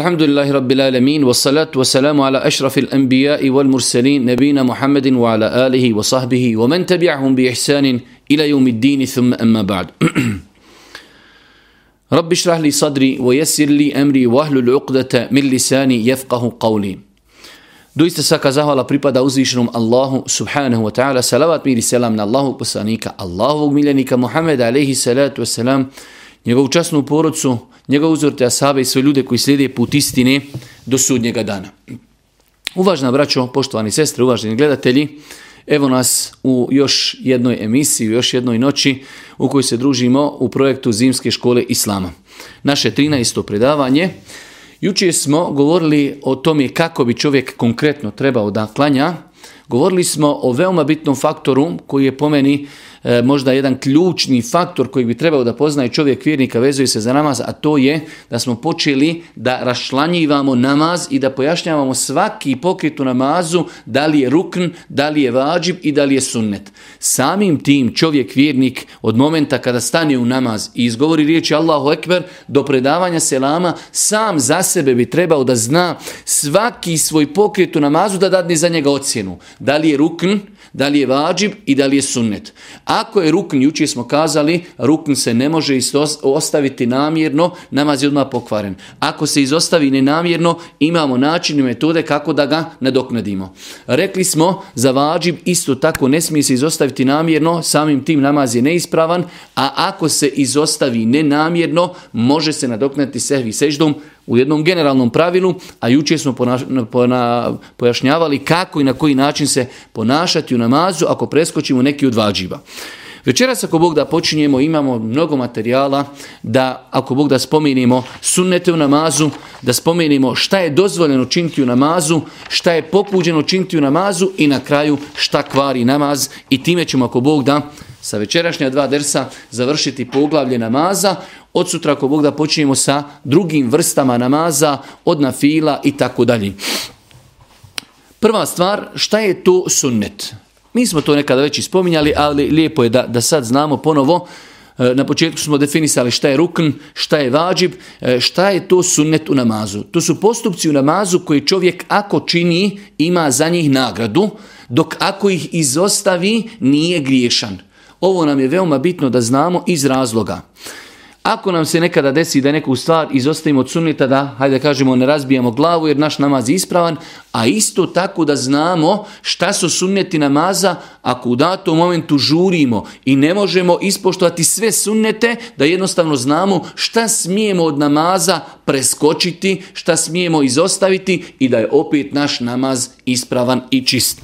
الحمد لله رب العالمين والصلاة والسلام على أشرف الأنبياء والمرسلين نبينا محمد وعلى آله وصحبه ومن تبعهم بإحسان إلى يوم الدين ثم أما بعد رب اشرح لي صدري ويسر لي أمري واهل العقدة من لساني يفقه قولي Doista svaka zahvala pripada uzvišenom Allahu subhanahu wa ta'ala. Salavat mir i selam na Allahu poslanika, Allahovog miljenika Muhammeda alaihi njegovu porodcu, njegov uzor te asabe i sve ljude koji slijede put istine do sudnjega dana. Uvažna braćo, poštovani sestre, uvaženi gledatelji, evo nas u još jednoj emisiji, u još jednoj noći u kojoj se družimo u projektu Zimske škole Islama. Naše 13. predavanje. Jučer smo govorili o tome kako bi čovjek konkretno trebao da klanja. Govorili smo o veoma bitnom faktoru koji je pomeni meni E, možda jedan ključni faktor koji bi trebao da poznaje čovjek vjernika vezuje se za namaz, a to je da smo počeli da rašlanjivamo namaz i da pojašnjavamo svaki pokret u namazu, da li je rukn, da li je vađib i da li je sunnet. Samim tim čovjek vjernik od momenta kada stane u namaz i izgovori riječi Allahu Ekber do predavanja selama, sam za sebe bi trebao da zna svaki svoj pokret u namazu da dadne za njega ocjenu. Da li je rukn, da li je vađib i da li je sunnet. Ako je rukn, jučer smo kazali, rukn se ne može ostaviti namjerno, namaz je odmah pokvaren. Ako se izostavi nenamjerno, imamo način i metode kako da ga nadoknadimo. Rekli smo, za vađib isto tako ne smije se izostaviti namjerno, samim tim namaz je neispravan, a ako se izostavi nenamjerno, može se nadoknaditi sehvi seždom, u jednom generalnom pravilu, a juče smo pojašnjavali kako i na koji način se ponašati u namazu ako preskočimo neki od vađiva. Večeras ako Bog da počinjemo, imamo mnogo materijala da ako Bog da spomenimo sunnete u namazu, da spomenimo šta je dozvoljeno činiti u namazu, šta je popuđeno činiti u namazu i na kraju šta kvari namaz i time ćemo ako Bog da sa večerašnja dva dersa završiti poglavlje namaza. Od sutra ako Bog da počinjemo sa drugim vrstama namaza, od nafila i tako dalje. Prva stvar, šta je to sunnet? Mi smo to nekada već ispominjali, ali lijepo je da, da sad znamo ponovo. E, na početku smo definisali šta je rukn, šta je vađib, e, šta je to sunnet u namazu. To su postupci u namazu koji čovjek ako čini ima za njih nagradu, dok ako ih izostavi nije griješan. Ovo nam je veoma bitno da znamo iz razloga. Ako nam se nekada desi da neku stvar izostavimo od sunnita da, hajde kažemo, ne razbijamo glavu jer naš namaz je ispravan, a isto tako da znamo šta su sunneti namaza ako u datom momentu žurimo i ne možemo ispoštovati sve sunnete, da jednostavno znamo šta smijemo od namaza preskočiti, šta smijemo izostaviti i da je opet naš namaz ispravan i čist.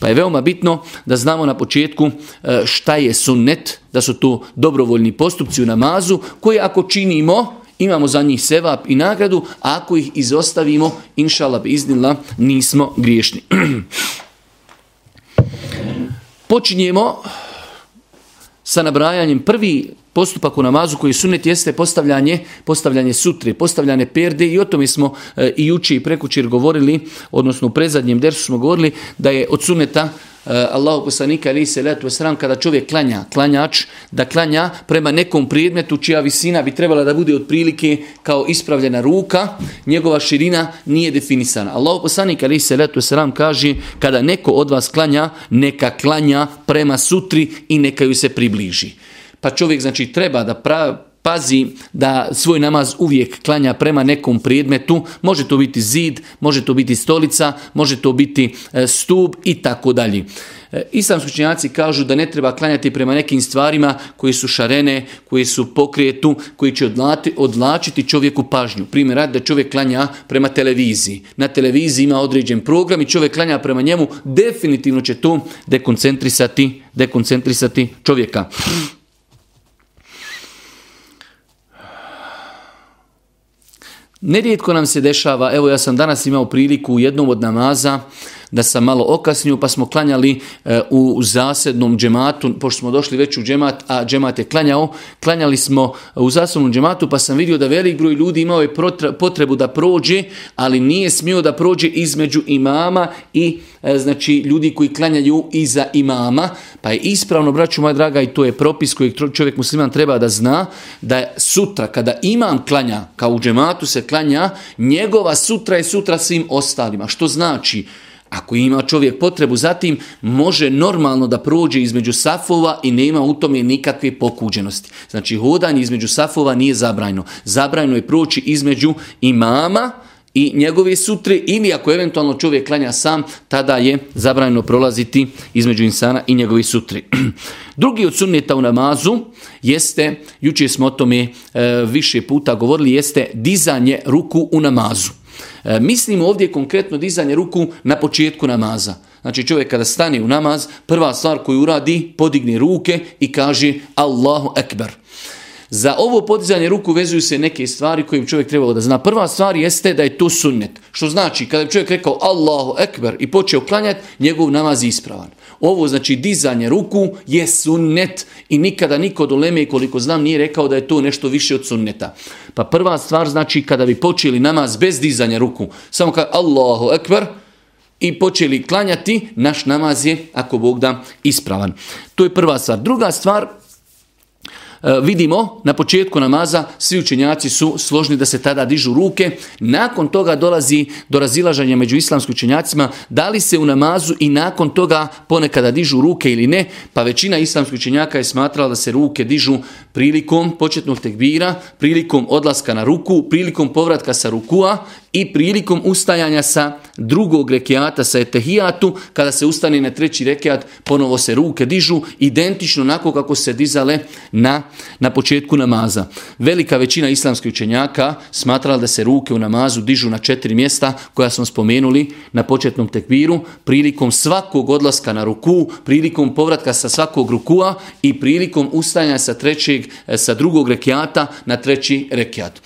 Pa je veoma bitno da znamo na početku e, šta je sunnet, da su to dobrovoljni postupci u namazu koje ako činimo imamo za njih sevap i nagradu, a ako ih izostavimo, inšalab iznila, nismo griješni. Počinjemo sa nabrajanjem prvi postupak u namazu koji sunet jeste postavljanje, postavljanje sutre, postavljanje perde i o tome smo e, i juče i prekućer govorili, odnosno u prezadnjem dersu smo govorili da je od suneta Eh, Allahu poslanika ali se letu sram kada čovjek klanja, klanjač, da klanja prema nekom predmetu čija visina bi trebala da bude otprilike kao ispravljena ruka, njegova širina nije definisana. Allahu poslanik ali se letu sram kaže kada neko od vas klanja, neka klanja prema sutri i neka ju se približi. Pa čovjek znači treba da pra, pazi da svoj namaz uvijek klanja prema nekom predmetu, može to biti zid, može to biti stolica, može to biti e, stub stup i tako dalje. E, islamski učenjaci kažu da ne treba klanjati prema nekim stvarima koji su šarene, koji su pokrijetu, koji će odlati, odlačiti čovjeku pažnju. Primjer, da čovjek klanja prema televiziji. Na televiziji ima određen program i čovjek klanja prema njemu, definitivno će to dekoncentrisati, dekoncentrisati čovjeka. Nerijetko nam se dešava, evo ja sam danas imao priliku u jednom od namaza da sam malo okasnio pa smo klanjali e, u zasednom džematu, pošto smo došli već u džemat, a džemat je klanjao, klanjali smo u zasednom džematu pa sam vidio da velik broj ljudi imao je potrebu da prođe, ali nije smio da prođe između imama i e, znači ljudi koji klanjaju iza imama, pa je ispravno, braću moja draga, i to je propis koji čovjek musliman treba da zna, da sutra kada imam klanja, kao u džematu se klanja, njegova sutra je sutra svim ostalima. Što znači, ako ima čovjek potrebu zatim, može normalno da prođe između safova i nema u tome nikakve pokuđenosti. Znači, hodanje između safova nije zabrajno. Zabrajno je proći između imama, i njegove sutre ili ako eventualno čovjek klanja sam, tada je zabranjeno prolaziti između insana i njegove sutre. Drugi od sunneta u namazu jeste, jučer smo o tome e, više puta govorili, jeste dizanje ruku u namazu. E, mislim ovdje konkretno dizanje ruku na početku namaza. Znači čovjek kada stane u namaz, prva stvar koju uradi, podigne ruke i kaže Allahu Ekber. Za ovo podizanje ruku vezuju se neke stvari koje bi čovjek trebao da zna. Prva stvar jeste da je to sunnet. Što znači, kada bi čovjek rekao Allahu Ekber i počeo klanjati, njegov namaz je ispravan. Ovo znači dizanje ruku je sunnet i nikada niko od uleme koliko znam nije rekao da je to nešto više od sunneta. Pa prva stvar znači kada bi počeli namaz bez dizanja ruku, samo kao Allahu Ekber, i počeli klanjati, naš namaz je, ako Bog da, ispravan. To je prva stvar. Druga stvar, E, vidimo na početku namaza svi učenjaci su složni da se tada dižu ruke. Nakon toga dolazi do razilažanja među islamskim učenjacima da li se u namazu i nakon toga ponekada dižu ruke ili ne. Pa većina islamskih učenjaka je smatrala da se ruke dižu prilikom početnog tekbira, prilikom odlaska na ruku, prilikom povratka sa rukua i prilikom ustajanja sa drugog rekiata, sa etehijatu, kada se ustane na treći rekiat, ponovo se ruke dižu, identično onako kako se dizale na, na početku namaza. Velika većina islamskih učenjaka smatrala da se ruke u namazu dižu na četiri mjesta koja smo spomenuli na početnom tekbiru, prilikom svakog odlaska na ruku, prilikom povratka sa svakog rukua i prilikom ustajanja sa, trećeg, e, sa drugog rekiata na treći rekiat.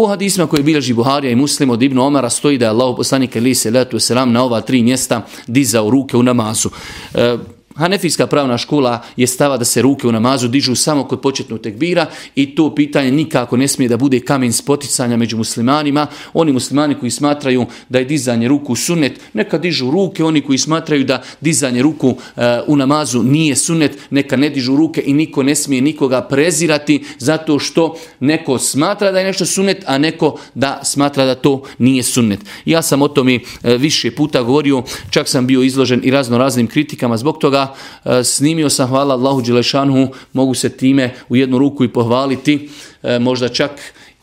U hadisma koji bilježi Buharija i Muslim od Ibn Omara stoji da je Allah poslanik ili se letu selam na ova tri mjesta dizao ruke u namazu. E, Hanefijska pravna škola je stava da se ruke u namazu dižu samo kod početnog tekbira i to pitanje nikako ne smije da bude kamen spoticanja među muslimanima. Oni muslimani koji smatraju da je dizanje ruku sunet, neka dižu ruke. Oni koji smatraju da dizanje ruku e, u namazu nije sunet, neka ne dižu ruke i niko ne smije nikoga prezirati zato što neko smatra da je nešto sunet, a neko da smatra da to nije sunet. Ja sam o tome e, više puta govorio, čak sam bio izložen i razno raznim kritikama zbog toga E, snimio sam, hvala Allahu Đelešanhu, mogu se time u jednu ruku i pohvaliti, e, možda čak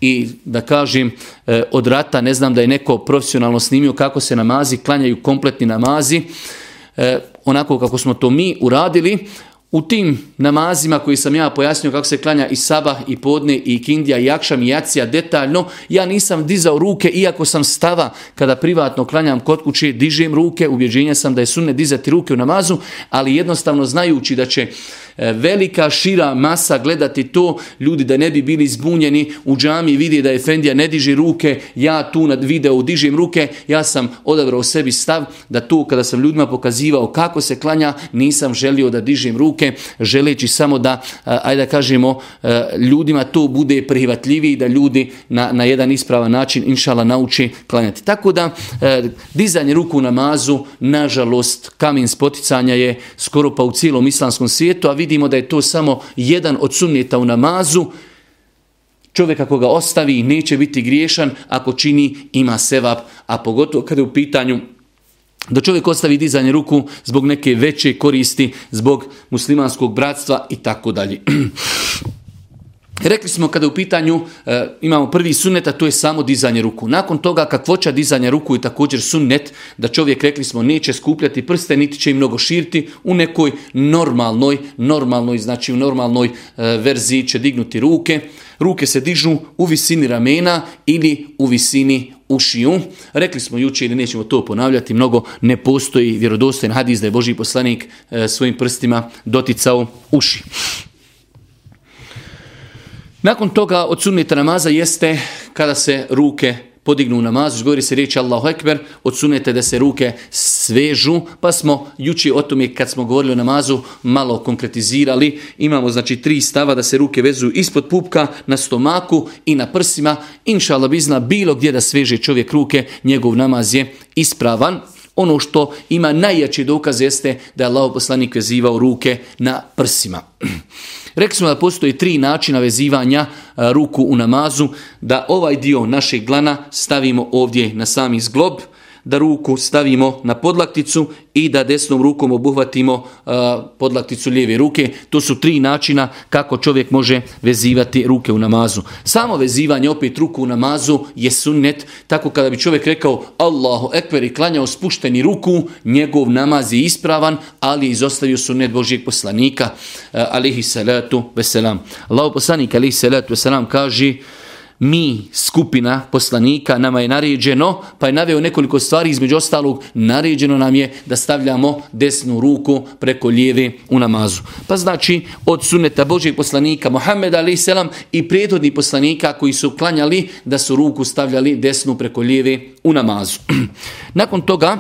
i da kažem e, od rata, ne znam da je neko profesionalno snimio kako se namazi, klanjaju kompletni namazi, onako kako smo to mi uradili, u tim namazima koji sam ja pojasnio kako se klanja i sabah i podne i kindija i akšam i jacija detaljno, ja nisam dizao ruke iako sam stava kada privatno klanjam kod kuće, dižem ruke, ubjeđenja sam da je sunne dizati ruke u namazu, ali jednostavno znajući da će E, velika šira masa gledati to, ljudi da ne bi bili zbunjeni u džami vidi da Efendija ne diži ruke, ja tu nad videu dižim ruke, ja sam odabrao sebi stav da tu kada sam ljudima pokazivao kako se klanja, nisam želio da dižim ruke, želeći samo da, ajde da kažemo, e, ljudima to bude prihvatljiviji, da ljudi na, na jedan ispravan način, inšala, nauči klanjati. Tako da, e, dizanje ruku u namazu, nažalost, kamen spoticanja je skoro pa u cijelom islamskom svijetu, a vidimo da je to samo jedan od sunnjeta u namazu, čovjek ako ga ostavi neće biti griješan, ako čini ima sevap, a pogotovo kada je u pitanju da čovjek ostavi dizanje ruku zbog neke veće koristi, zbog muslimanskog bratstva i tako dalje. Rekli smo kada u pitanju e, imamo prvi sunnet, a to je samo dizanje ruku. Nakon toga kakvoća dizanja ruku je također sunnet, da čovjek rekli smo neće skupljati prste, niti će im mnogo širiti, u nekoj normalnoj, normalnoj, znači u normalnoj e, verziji će dignuti ruke. Ruke se dižu u visini ramena ili u visini ušiju. Rekli smo juče ili nećemo to ponavljati, mnogo ne postoji vjerodostojen hadis da je Boži poslanik e, svojim prstima doticao uši. Nakon toga od sunneta namaza jeste kada se ruke podignu namaz, znači, govori se riječ Allahu Ekber, od sunneta da se ruke svežu, pa smo juči o tome kad smo govorili o namazu malo konkretizirali. Imamo znači tri stava da se ruke vezuju ispod pupka, na stomaku i na prsima. Inša Allah bizna bilo gdje da sveže čovjek ruke, njegov namaz je ispravan. Ono što ima najjači dokaz jeste da je Allah poslanik vezivao ruke na prsima. Rekli smo da postoji tri načina vezivanja ruku u namazu, da ovaj dio našeg glana stavimo ovdje na sami zglob, da ruku stavimo na podlakticu i da desnom rukom obuhvatimo uh, podlakticu lijeve ruke. To su tri načina kako čovjek može vezivati ruke u namazu. Samo vezivanje opet ruku u namazu je sunnet. Tako kada bi čovjek rekao Allahu ekber i klanjao spušteni ruku, njegov namaz je ispravan, ali je izostavio sunnet Božijeg poslanika. Uh, alihi salatu veselam. Allahu poslanik alihi salatu veselam kaže mi, skupina poslanika, nama je naređeno, pa je naveo nekoliko stvari, između ostalog, naređeno nam je da stavljamo desnu ruku preko lijeve u namazu. Pa znači, od suneta Božeg poslanika Mohameda a.s. i prijetodnih poslanika koji su klanjali da su ruku stavljali desnu preko lijeve u namazu. Nakon toga,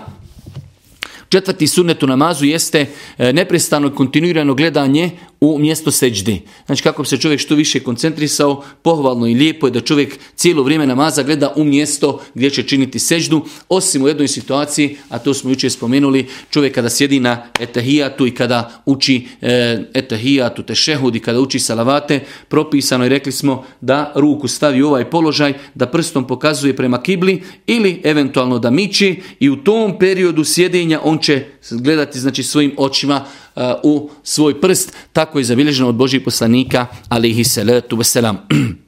Četvrti sunnet u namazu jeste e, neprestano kontinuirano gledanje u mjesto seđde. Znači kako bi se čovjek što više koncentrisao, pohvalno i lijepo je da čovjek cijelo vrijeme namaza gleda u mjesto gdje će činiti seđdu, osim u jednoj situaciji, a to smo jučer spomenuli, čovjek kada sjedi na etahijatu i kada uči e, etahijatu, tešehud i kada uči salavate, propisano je rekli smo da ruku stavi u ovaj položaj, da prstom pokazuje prema kibli ili eventualno da miči i u tom periodu sjedinja on će gledati znači svojim očima e, u svoj prst, tako je zabilježeno od Božih poslanika, alihi salatu wasalam.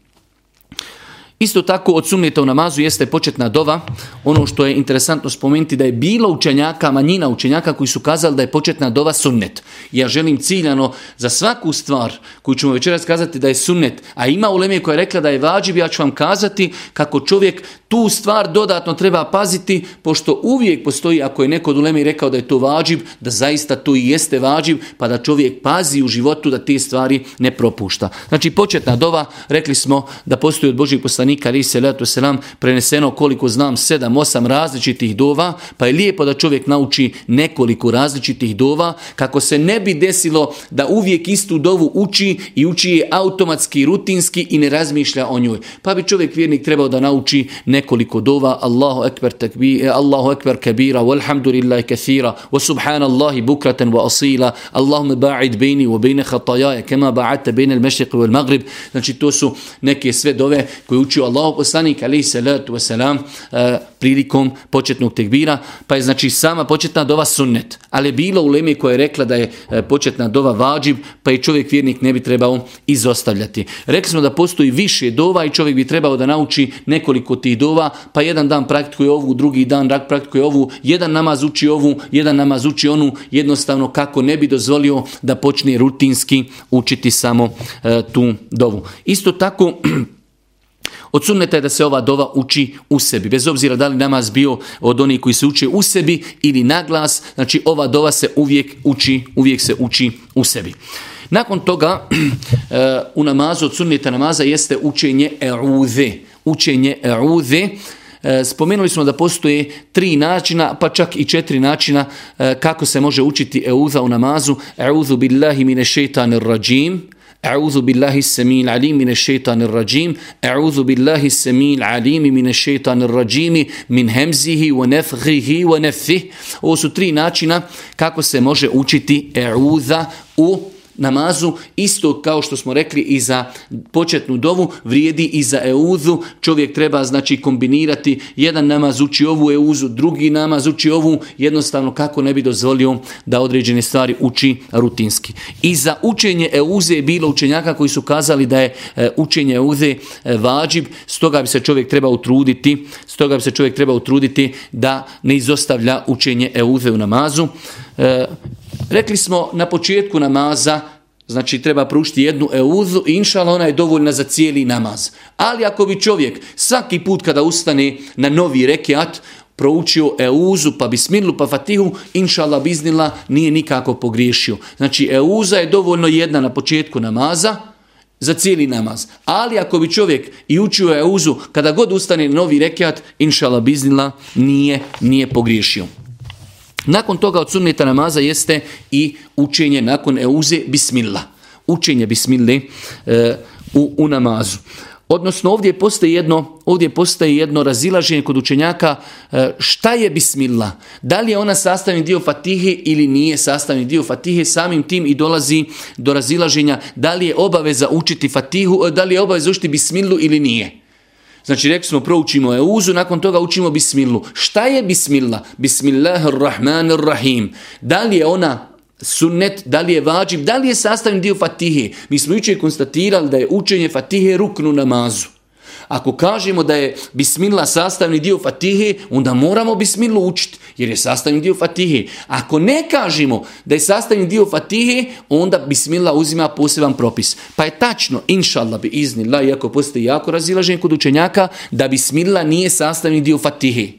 Isto tako od sumnjeta u namazu jeste početna dova. Ono što je interesantno spomenuti da je bilo učenjaka, manjina učenjaka koji su kazali da je početna dova sunnet. Ja želim ciljano za svaku stvar koju ćemo večeras kazati da je sunnet, a ima uleme koja je rekla da je vađiv, ja ću vam kazati kako čovjek tu stvar dodatno treba paziti, pošto uvijek postoji, ako je neko od uleme rekao da je to vađiv, da zaista to i jeste vađiv, pa da čovjek pazi u životu da te stvari ne propušta. Znači početna dova, rekli smo da postoji od Božih poslanika poslanika ali se letu selam preneseno koliko znam sedam, osam različitih dova, pa je lijepo da čovjek nauči nekoliko različitih dova kako se ne bi desilo da uvijek istu dovu uči i uči je automatski, rutinski i ne razmišlja o njoj. Pa bi čovjek vjernik trebao da nauči nekoliko dova Allahu ekber takbir, Allahu ekber kabira, walhamdulillahi kathira, wa subhanallahi bukratan wa asila, Allahumma ba'id bejni wa bejne khatajaja, kema ba'ata bejne al-mešriq wal maghrib. Znači to su neke sve dove koje uči naučio Allahu poslanik ali salatu wasalam uh, prilikom početnog tekbira, pa je znači sama početna dova sunnet, ali je bilo u leme koja je rekla da je e, početna dova vađib, pa i čovjek vjernik ne bi trebao izostavljati. Rekli smo da postoji više dova i čovjek bi trebao da nauči nekoliko tih dova, pa jedan dan praktikuje ovu, drugi dan praktikuje ovu, jedan namaz uči ovu, jedan namaz uči onu, jednostavno kako ne bi dozvolio da počne rutinski učiti samo e, tu dovu. Isto tako Od sunneta je da se ova dova uči u sebi. Bez obzira da li namaz bio od onih koji se uče u sebi ili na glas, znači ova dova se uvijek uči, uvijek se uči u sebi. Nakon toga eh, u namazu od sunneta namaza jeste učenje e'udhe. Učenje e'udhe. Eh, spomenuli smo da postoje tri načina, pa čak i četiri načina eh, kako se može učiti e'udha u namazu. E'udhu billahi mine šeitanir rajim. أعوذ بالله السميع العليم من الشيطان الرجيم أعوذ بالله السميع العليم من الشيطان الرجيم من همزه ونفخه ونفثه Ovo su tri načina kako se može učiti e'udha u namazu, isto kao što smo rekli i za početnu dovu, vrijedi i za euzu. Čovjek treba znači kombinirati jedan namaz uči ovu euzu, drugi namaz uči ovu, jednostavno kako ne bi dozvolio da određene stvari uči rutinski. I za učenje euze je bilo učenjaka koji su kazali da je e, učenje euze e, vađib, stoga bi se čovjek treba utruditi, stoga bi se čovjek treba utruditi da ne izostavlja učenje euze u namazu. E, Rekli smo na početku namaza, znači treba prušiti jednu euzu i inšala ona je dovoljna za cijeli namaz. Ali ako bi čovjek svaki put kada ustane na novi rekiat, proučio euzu, pa bismilu, pa fatihu, inšala biznila, nije nikako pogriješio. Znači euza je dovoljno jedna na početku namaza, za cijeli namaz. Ali ako bi čovjek i učio euzu, kada god ustane novi rekiat, inšala biznila, nije, nije pogriješio. Nakon toga od sunneta namaza jeste i učenje nakon euze bismillah. Učenje bismille e, u, u namazu. Odnosno ovdje postoji jedno, ovdje postoji jedno razilaženje kod učenjaka e, šta je bismillah. Da li je ona sastavni dio fatihe ili nije sastavni dio fatihe, samim tim i dolazi do razilaženja da li je obaveza učiti fatihu, e, da li je obaveza učiti bismillu ili nije. Znači rekli smo proučimo euzu, nakon toga učimo bismillu. Šta je bismillah? Bismillahirrahmanirrahim. Da li je ona sunnet, da li je vađib, da li je sastavni dio fatihe. Mi smo jučer konstatirali da je učenje fatihe ruknu namazu. Ako kažemo da je bismillah sastavni dio fatihe, onda moramo bismilu učiti, jer je sastavni dio fatihe. Ako ne kažemo da je sastavni dio fatihe, onda bismillah uzima poseban propis. Pa je tačno, inšallah bi iznila, iako postoji jako razilaženje kod učenjaka, da bismillah nije sastavni dio fatihe.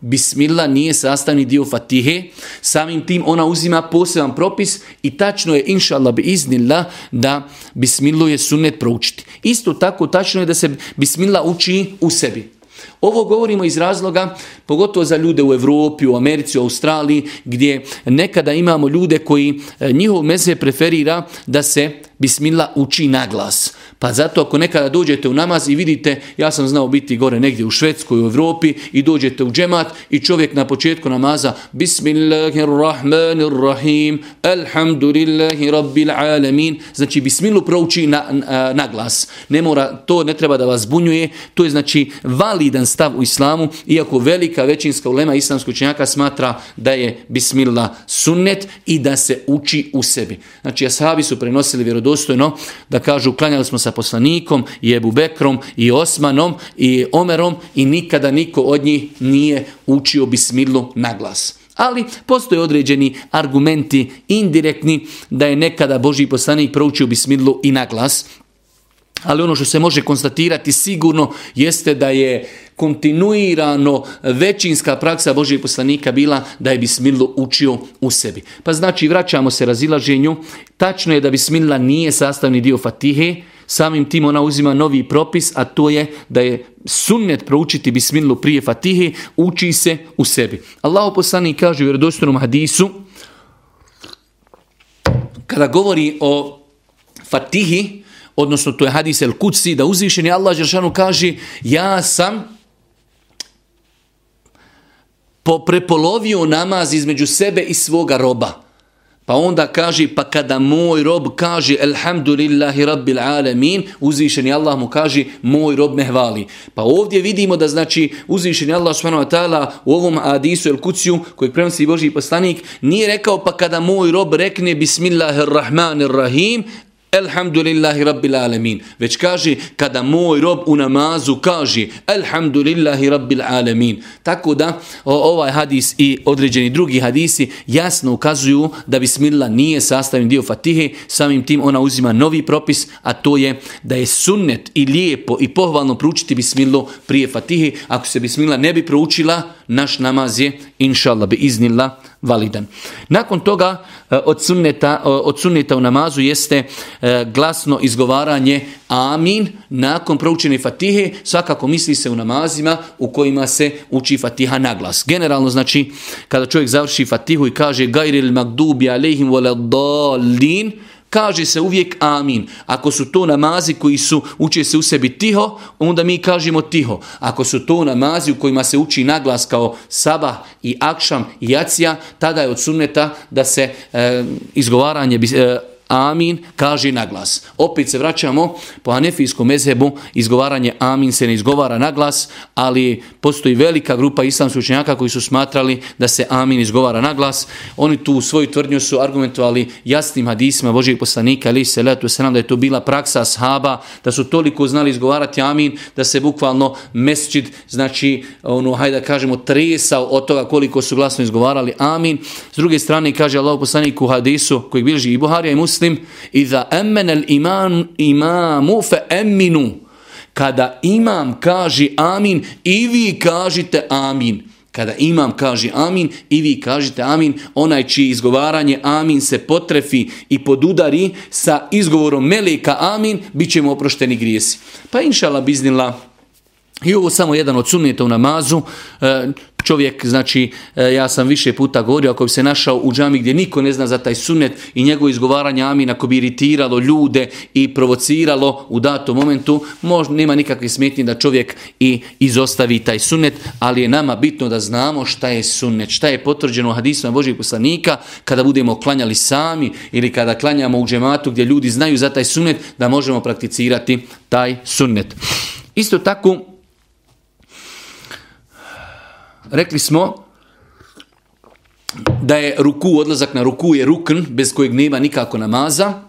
Bismillah nije sastavni dio Fatihe, samim tim ona uzima poseban propis i tačno je inšallah bi iznila da Bismillah je sunnet proučiti. Isto tako tačno je da se Bismillah uči u sebi. Ovo govorimo iz razloga, pogotovo za ljude u Europi, u Americi, u Australiji, gdje nekada imamo ljude koji e, njihov meze preferira da se Bismillah uči na glas. Pa zato ako nekada dođete u namaz i vidite, ja sam znao biti gore negdje u Švedskoj, u Europi i dođete u džemat i čovjek na početku namaza Bismillahirrahmanirrahim Alhamdulillahi Rabbil Alamin Znači Bismilu prouči na, na, na, glas. Ne mora, to ne treba da vas zbunjuje. To je znači validan stav u islamu, iako velika većinska ulema islamskog učenjaka smatra da je Bismillah sunnet i da se uči u sebi. Znači ashabi su prenosili vjerodostojno da kažu klanjali smo sa poslanikom i Ebu Bekrom i Osmanom i Omerom i nikada niko od njih nije učio bismilu na glas. Ali postoje određeni argumenti indirektni da je nekada Boži poslanik proučio bismidlu i na glas. Ali ono što se može konstatirati sigurno jeste da je kontinuirano većinska praksa Božijeg poslanika bila da je bismilu učio u sebi. Pa znači vraćamo se razilaženju. Tačno je da bismila nije sastavni dio fatihe, Samim tim ona uzima novi propis, a to je da je sunnet proučiti bismilu prije fatihe, uči se u sebi. Allah poslani kaže u vjerodostojnom hadisu, kada govori o fatihi, odnosno to je hadis el kuci, da uzvišeni Allah Žešanu kaže, ja sam prepolovio namaz između sebe i svoga roba. Pa onda kaže, pa kada moj rob kaže Elhamdulillahi Rabbil Alamin, uzvišeni Allah mu kaže, moj rob me hvali. Pa ovdje vidimo da znači uzvišeni Allah s.w.t. u ovom hadisu El Kuciju, kojeg prenosi Boži poslanik, nije rekao pa kada moj rob rekne Bismillahirrahmanirrahim, Elhamdulillahi Rabbil Alemin. Već kaže kada moj rob u namazu kaže Elhamdulillahi Rabbil Alamin. Tako da ovaj hadis i određeni drugi hadisi jasno ukazuju da Bismillah nije sastavni dio Fatihe, samim tim ona uzima novi propis, a to je da je sunnet i lijepo i pohvalno proučiti Bismillah prije Fatihe. Ako se Bismillah ne bi proučila, naš namaz je, inšallah bi iznila validan. Nakon toga eh, od sunneta, eh, od sunneta u namazu jeste eh, glasno izgovaranje amin nakon proučene fatihe, svakako misli se u namazima u kojima se uči fatiha na glas. Generalno znači kada čovjek završi fatihu i kaže gajril magdubi alehim dalin, kaže se uvijek amin. Ako su to namazi koji su uče se u sebi tiho, onda mi kažemo tiho. Ako su to namazi u kojima se uči naglas kao sabah i akšam i jacija, tada je od sunneta da se e, izgovaranje e, amin kaže naglas. Opet se vraćamo po anefijskom mezhebu, izgovaranje amin se ne izgovara na glas, ali postoji velika grupa islamskih učenjaka koji su smatrali da se amin izgovara na glas. Oni tu u svoju tvrdnju su argumentovali jasnim hadisima Božijeg poslanika, ali se letu se nam da je to bila praksa ashaba, da su toliko znali izgovarati amin, da se bukvalno mesčid, znači, ono, hajde da kažemo, tresao od toga koliko su glasno izgovarali amin. S druge strane, kaže Allah poslanik u hadisu, koji bilži i Buharija i muslim, iza emmenel iman, imamu fe emminu. Kada imam kaže amin i vi kažite amin. Kada imam kaže amin i vi kažete amin, onaj čiji izgovaranje amin se potrefi i podudari sa izgovorom meleka amin, bit ćemo oprošteni grijesi. Pa inšala biznila, i ovo samo jedan od sunneta u namazu. E, čovjek, znači, e, ja sam više puta govorio, ako bi se našao u džami gdje niko ne zna za taj sunnet i njegovo izgovaranje amin, ako bi iritiralo ljude i provociralo u datom momentu, možda nema nikakve smetnje da čovjek i izostavi taj sunnet, ali je nama bitno da znamo šta je sunnet, šta je potvrđeno u hadisma Božih poslanika, kada budemo klanjali sami ili kada klanjamo u džematu gdje ljudi znaju za taj sunnet, da možemo prakticirati taj sunnet. Isto tako, rekli smo da je ruku, odlazak na ruku je rukn bez kojeg nema nikako namaza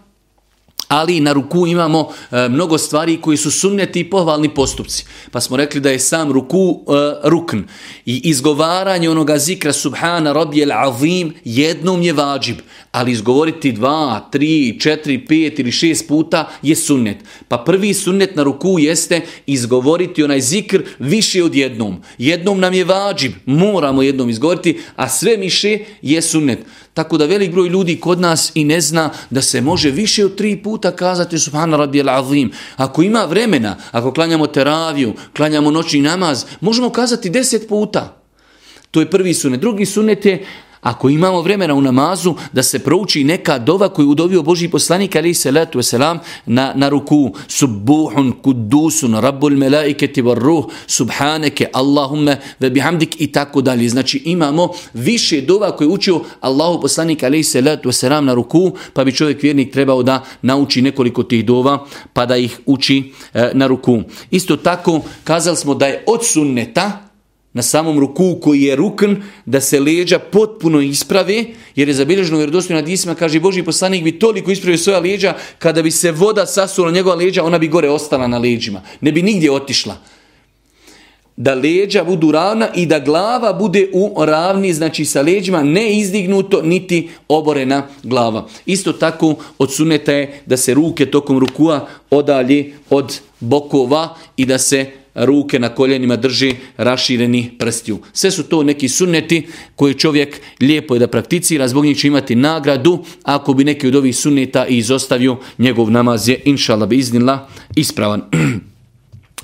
ali na ruku imamo e, mnogo stvari koji su sunneti i pohvalni postupci. Pa smo rekli da je sam ruku e, rukn i izgovaranje onoga zikra subhana rabijel azim jednom je vađib, ali izgovoriti dva, tri, četiri, pet ili šest puta je sunnet. Pa prvi sunnet na ruku jeste izgovoriti onaj zikr više od jednom. Jednom nam je vađib, moramo jednom izgovoriti, a sve miše je sunnet. Tako da velik broj ljudi kod nas i ne zna da se može više od tri puta kazati subhana radijel azim. Ako ima vremena, ako klanjamo teraviju, klanjamo noćni namaz, možemo kazati deset puta. To je prvi sunet. Drugi sunet je ako imamo vremena u namazu da se prouči neka dova koju udovio Boži poslanik ali se letu selam na, na ruku subuhun kudusun rabbul melaiketi var ruh subhaneke Allahumme ve bihamdik i tako dalje. Znači imamo više dova koje učio Allahu poslanik ali se letu selam na ruku pa bi čovjek vjernik trebao da nauči nekoliko tih dova pa da ih uči e, na ruku. Isto tako kazali smo da je od sunneta na samom ruku koji je rukn, da se leđa potpuno isprave, jer je zabilježeno u vjerodostojnim hadisima, kaže Boži poslanik bi toliko ispravio svoja leđa, kada bi se voda sasula njegova leđa, ona bi gore ostala na leđima. Ne bi nigdje otišla. Da leđa budu ravna i da glava bude u ravni, znači sa leđima, ne izdignuto, niti oborena glava. Isto tako od suneta je da se ruke tokom rukua odalje od bokova i da se ruke na koljenima drži rašireni prstiju. Sve su to neki sunneti koji čovjek lijepo je da prakticira, zbog njih će imati nagradu, ako bi neki od ovih sunneta izostavio, njegov namaz je, inšala bi iznila, ispravan.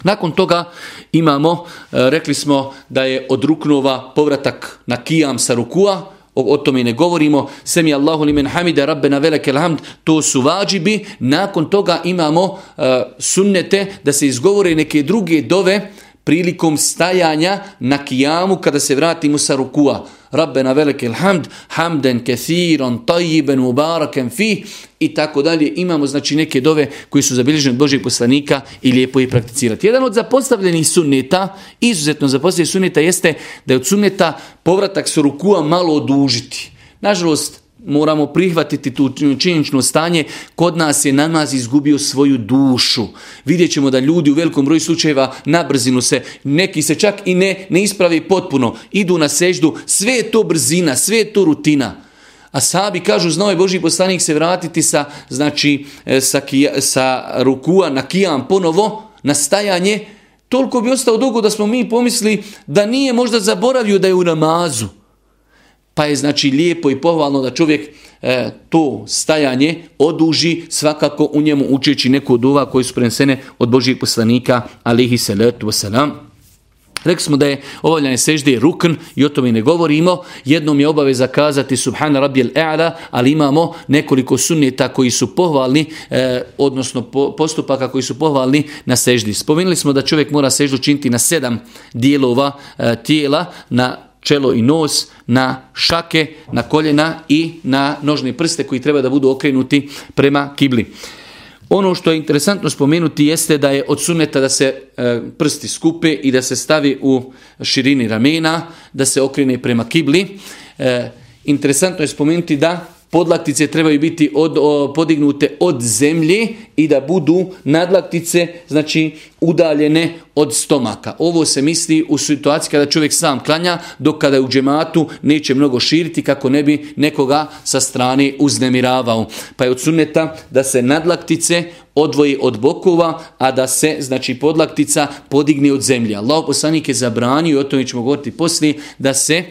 Nakon toga imamo, e, rekli smo da je od ruknova povratak na kijam sa rukua, o, o tome ne govorimo, semi Allahu limen hamida rabbena velekel hamd, to su vađibi, nakon toga imamo uh, sunnete da se izgovore neke druge dove prilikom stajanja na kijamu kada se vratimo sa rukua. Rabbena velike hamd, hamden kethiron, tajiben, mubaraken fi i tako dalje. Imamo znači neke dove koji su zabilježene od Božeg poslanika i lijepo je prakticirati. Jedan od zapostavljenih sunneta, izuzetno zapostavljenih sunneta jeste da je od sunneta povratak sa rukua malo odužiti. Nažalost, moramo prihvatiti tu činjenično stanje, kod nas je namaz izgubio svoju dušu. Vidjet ćemo da ljudi u velikom broju slučajeva na brzinu se, neki se čak i ne, ne ispravi potpuno, idu na seždu, sve je to brzina, sve je to rutina. A sabi kažu, znao je Boži poslanik se vratiti sa, znači, e, sa, kija, sa rukua na kijam ponovo, na stajanje, toliko bi ostao dugo da smo mi pomisli da nije možda zaboravio da je u namazu. Pa je znači lijepo i pohvalno da čovjek e, to stajanje oduži svakako u njemu učeći neku od ova koji su prenesene od Božijeg poslanika alihi salatu wasalam. Rekli smo da je obavljanje sežde rukn i o tome ne govorimo. Jednom je obaveza kazati subhana rabijel e'ala, ali imamo nekoliko sunnjeta koji su pohvalni, e, odnosno po, postupaka koji su pohvalni na seždi. Spomenuli smo da čovjek mora seždu činiti na sedam dijelova e, tijela, na čelo i nos, na šake, na koljena i na nožne prste koji treba da budu okrenuti prema kibli. Ono što je interesantno spomenuti jeste da je od suneta da se e, prsti skupe i da se stavi u širini ramena, da se okrene prema kibli. E, interesantno je spomenuti da podlaktice trebaju biti od, podignute od zemlje i da budu nadlaktice znači udaljene od stomaka. Ovo se misli u situaciji kada čovjek sam klanja, dok kada je u džematu neće mnogo širiti kako ne bi nekoga sa strane uznemiravao. Pa je od sunneta da se nadlaktice odvoji od bokova, a da se, znači, podlaktica podigne od zemlje. Allah poslanik je zabranio, o tome ćemo govoriti poslije, da se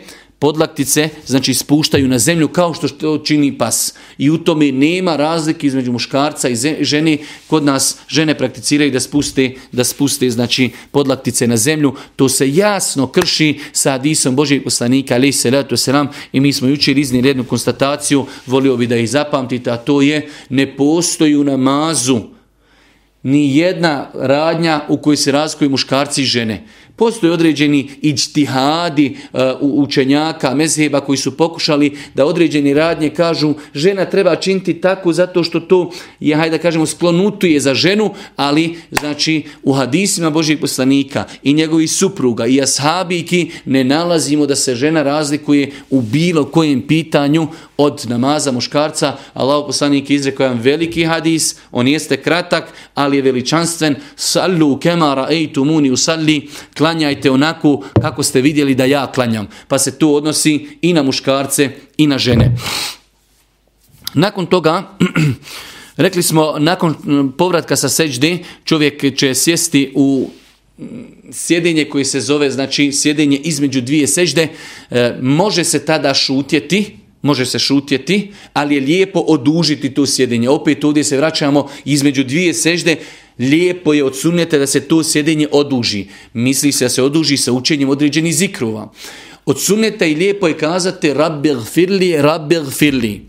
podlaktice znači spuštaju na zemlju kao što to čini pas. I u tome nema razlike između muškarca i žene. Kod nas žene prakticiraju da spuste, da spuste znači podlaktice na zemlju. To se jasno krši sa hadisom Božijeg poslanika ali se letu selam i mi smo jučer iznijeli jednu konstataciju, volio bi da ih zapamtite, a to je ne postoji u namazu ni jedna radnja u kojoj se razlikuju muškarci i žene. Postoje određeni iđtihadi uh, učenjaka, mezheba koji su pokušali da određeni radnje kažu žena treba činiti tako zato što to je, hajde da kažemo, sklonutuje za ženu, ali znači u hadisima Božijeg poslanika i njegovih supruga i ashabiki ne nalazimo da se žena razlikuje u bilo kojem pitanju od namaza muškarca. Allah poslanik izrekao jedan veliki hadis, on jeste kratak, ali je veličanstven. Sallu kemara ejtumuni usalli, klanjajte onako kako ste vidjeli da ja klanjam. Pa se to odnosi i na muškarce i na žene. Nakon toga, rekli smo, nakon povratka sa seđde, čovjek će sjesti u sjedenje koje se zove, znači sjedenje između dvije sežde, e, može se tada šutjeti, može se šutjeti, ali je lijepo odužiti to sjedenje. Opet ovdje se vraćamo između dvije sežde, lijepo je od da se to sjedenje oduži. Misli se da se oduži sa učenjem određenih zikrova. Od sunneta i lijepo je kazati rabbi gfirli, rabbi gfirli.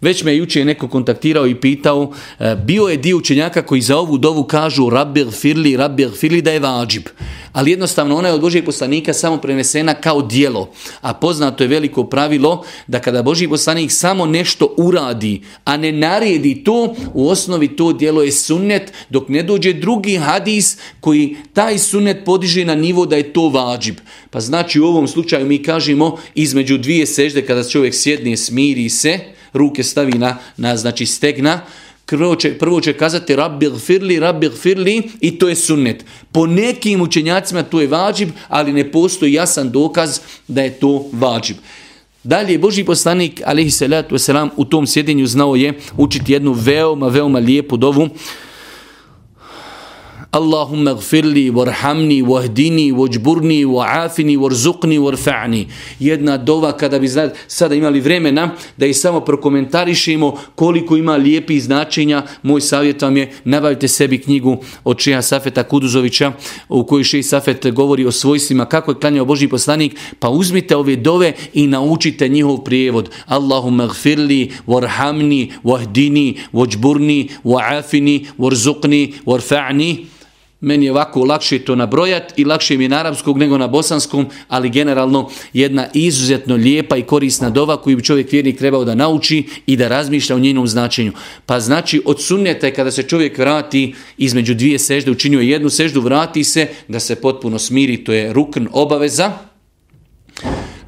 Već me je neko kontaktirao i pitao, e, bio je dio učenjaka koji za ovu dovu kažu rabbi gfirli, rabbi gfirli da je vađib ali jednostavno ona je od Božijeg poslanika samo prenesena kao dijelo. A poznato je veliko pravilo da kada Božji poslanik samo nešto uradi, a ne naredi to, u osnovi to dijelo je sunnet, dok ne dođe drugi hadis koji taj sunnet podiže na nivo da je to vađib. Pa znači u ovom slučaju mi kažemo između dvije sežde kada čovjek sjedne, smiri se, ruke stavi na, na znači stegna, prvo će, prvo će kazati rabbi gfirli, rabbi gfirli i to je sunnet. Po nekim učenjacima to je vađib, ali ne postoji jasan dokaz da je to vađib. Dalje, Boži poslanik, alaihi salatu wasalam, u tom sjedinju znao je učiti jednu veoma, veoma lijepu dovu. Allahumma لي warhamni, wahdini, wajburni, وعافني وارزقني warfa'ni. Jedna dova kada bi sada imali vremena da i samo prokomentarišemo koliko ima lijepih značenja, moj savjet vam je nabavite sebi knjigu od Čeha Safeta Kuduzovića u kojoj Šeji Safet govori o svojstvima kako je klanjao Boži poslanik, pa uzmite ove dove i naučite njihov prijevod. Allahumma gfirli, warhamni, wahdini, wajburni, wa'afini, warzuqni warfa'ni. Meni je ovako lakše to nabrojat i lakše mi je na arapskog nego na bosanskom, ali generalno jedna izuzetno lijepa i korisna dova koju bi čovjek vjernik trebao da nauči i da razmišlja o njenom značenju. Pa znači od sunnjeta je kada se čovjek vrati između dvije sežde, učinio jednu seždu, vrati se da se potpuno smiri, to je rukn obaveza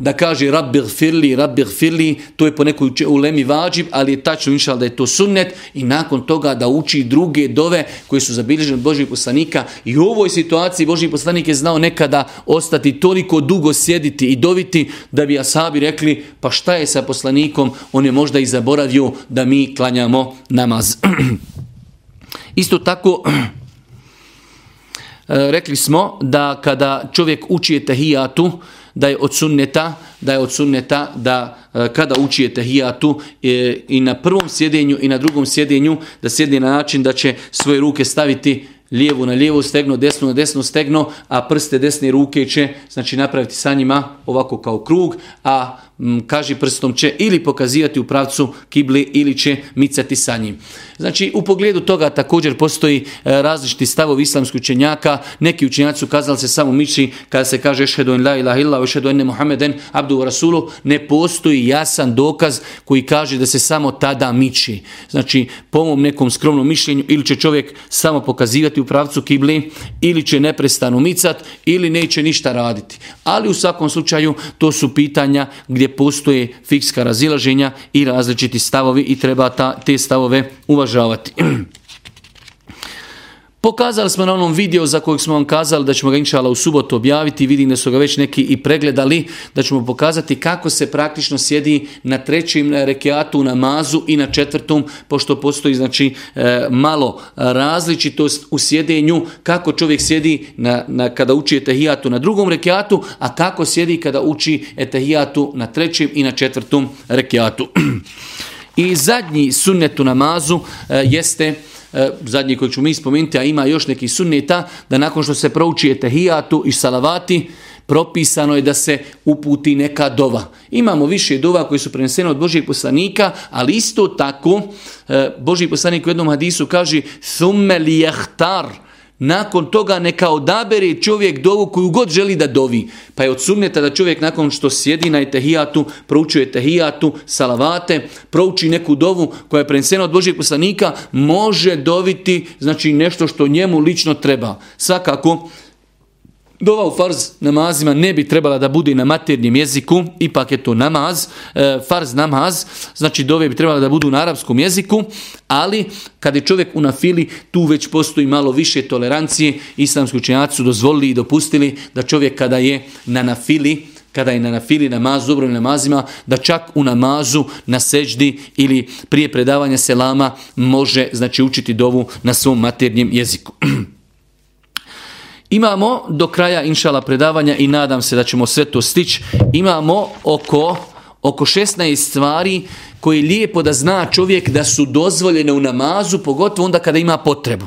da kaže rabbi gfirli, rabbi gfirli, to je po nekoj ulemi vađib, ali je tačno inšal da je to sunnet i nakon toga da uči druge dove koje su zabilježene od Božih poslanika i u ovoj situaciji Božji poslanik je znao nekada ostati toliko dugo sjediti i doviti da bi asabi rekli pa šta je sa poslanikom, on je možda i zaboravio da mi klanjamo namaz. Isto tako, eh, rekli smo da kada čovjek uči tahijatu, da je od sunneta, da je od sunneta da e, kada uči hijatu e, i na prvom sjedenju i na drugom sjedenju da sjedne na način da će svoje ruke staviti lijevu na lijevo stegno, desno na desno stegno, a prste desne ruke će znači napraviti sa njima ovako kao krug, a kaži prstom će ili pokazivati u pravcu kibli ili će micati sa njim. Znači u pogledu toga također postoji e, različiti stavovi islamskih učenjaka. Neki učenjaci su kazali se samo miči kada se kaže ešhedu en la ilaha illa ešhedu enne Muhammeden abdu rasulu. Ne postoji jasan dokaz koji kaže da se samo tada miči. Znači po mom nekom skromnom mišljenju ili će čovjek samo pokazivati u pravcu kibli ili će neprestano micat ili neće ništa raditi. Ali u svakom slučaju to su pitanja gdje postoje fikska razilaženja i različiti stavovi i treba ta, te stavove uvažavati. Pokazali smo na onom videu za kojeg smo vam kazali da ćemo ga inšala u subotu objaviti, vidim da su ga već neki i pregledali, da ćemo pokazati kako se praktično sjedi na trećem rekiatu u namazu i na četvrtom, pošto postoji znači e, malo različitost u sjedenju, kako čovjek sjedi na, na, kada uči etahijatu na drugom rekiatu, a kako sjedi kada uči etahijatu na trećem i na četvrtom rekiatu. I zadnji sunnet u namazu e, jeste E, zadnji koji ću mi spomenuti, a ima još neki sunneta, da nakon što se prouči etahijatu i salavati, propisano je da se uputi neka dova. Imamo više dova koji su prenesene od Božijeg poslanika, ali isto tako e, Božji poslanik u jednom hadisu kaže thumme lijehtar, nakon toga neka odabere čovjek dovu koju god želi da dovi. Pa je od sunneta da čovjek nakon što sjedi na etehijatu, proučuje etehijatu, salavate, prouči neku dovu koja je prenesena od Božijeg poslanika, može doviti znači nešto što njemu lično treba. Svakako, Dova u farz namazima ne bi trebala da bude na maternjem jeziku, ipak je to namaz, e, farz namaz, znači dove bi trebala da budu na arapskom jeziku, ali kad je čovjek u nafili, tu već postoji malo više tolerancije, islamski učenjaci su dozvolili i dopustili da čovjek kada je na nafili, kada je na nafili namazu, dobrovim namazima, da čak u namazu, na seđdi ili prije predavanja selama može znači učiti dovu na svom maternjem jeziku. Imamo do kraja inšala predavanja i nadam se da ćemo sve to stići. Imamo oko, oko 16 stvari koje je lijepo da zna čovjek da su dozvoljene u namazu, pogotovo onda kada ima potrebu.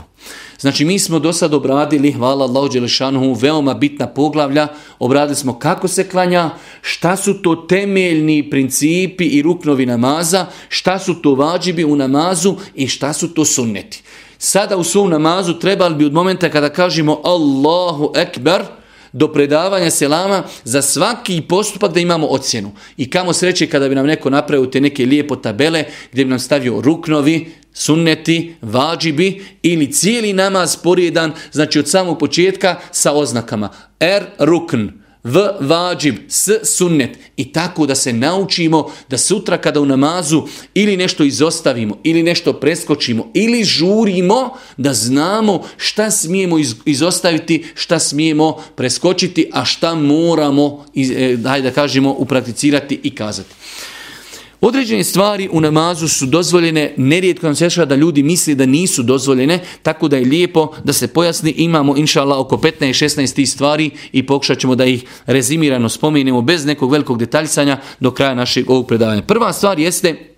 Znači mi smo do sad obradili, hvala Allahu Đelešanuhu, veoma bitna poglavlja, obradili smo kako se klanja, šta su to temeljni principi i ruknovi namaza, šta su to vađibi u namazu i šta su to sunneti. Sada u svom namazu trebali bi od momenta kada kažemo Allahu Ekber, do predavanja selama za svaki postupak da imamo ocjenu. I kamo sreće kada bi nam neko napravio te neke lijepo tabele gdje bi nam stavio ruknovi, sunneti, vađibi ili cijeli namaz porijedan, znači od samog početka sa oznakama. Er rukn, v vađib, s sunnet i tako da se naučimo da sutra kada u namazu ili nešto izostavimo ili nešto preskočimo ili žurimo da znamo šta smijemo izostaviti, šta smijemo preskočiti, a šta moramo, e, da kažemo, uprakticirati i kazati. Određene stvari u namazu su dozvoljene, nerijetko nam se da ljudi misli da nisu dozvoljene, tako da je lijepo da se pojasni. Imamo, inša Allah, oko 15-16 tih stvari i pokušat ćemo da ih rezimirano spomenemo bez nekog velikog detaljsanja do kraja našeg ovog predavanja. Prva stvar jeste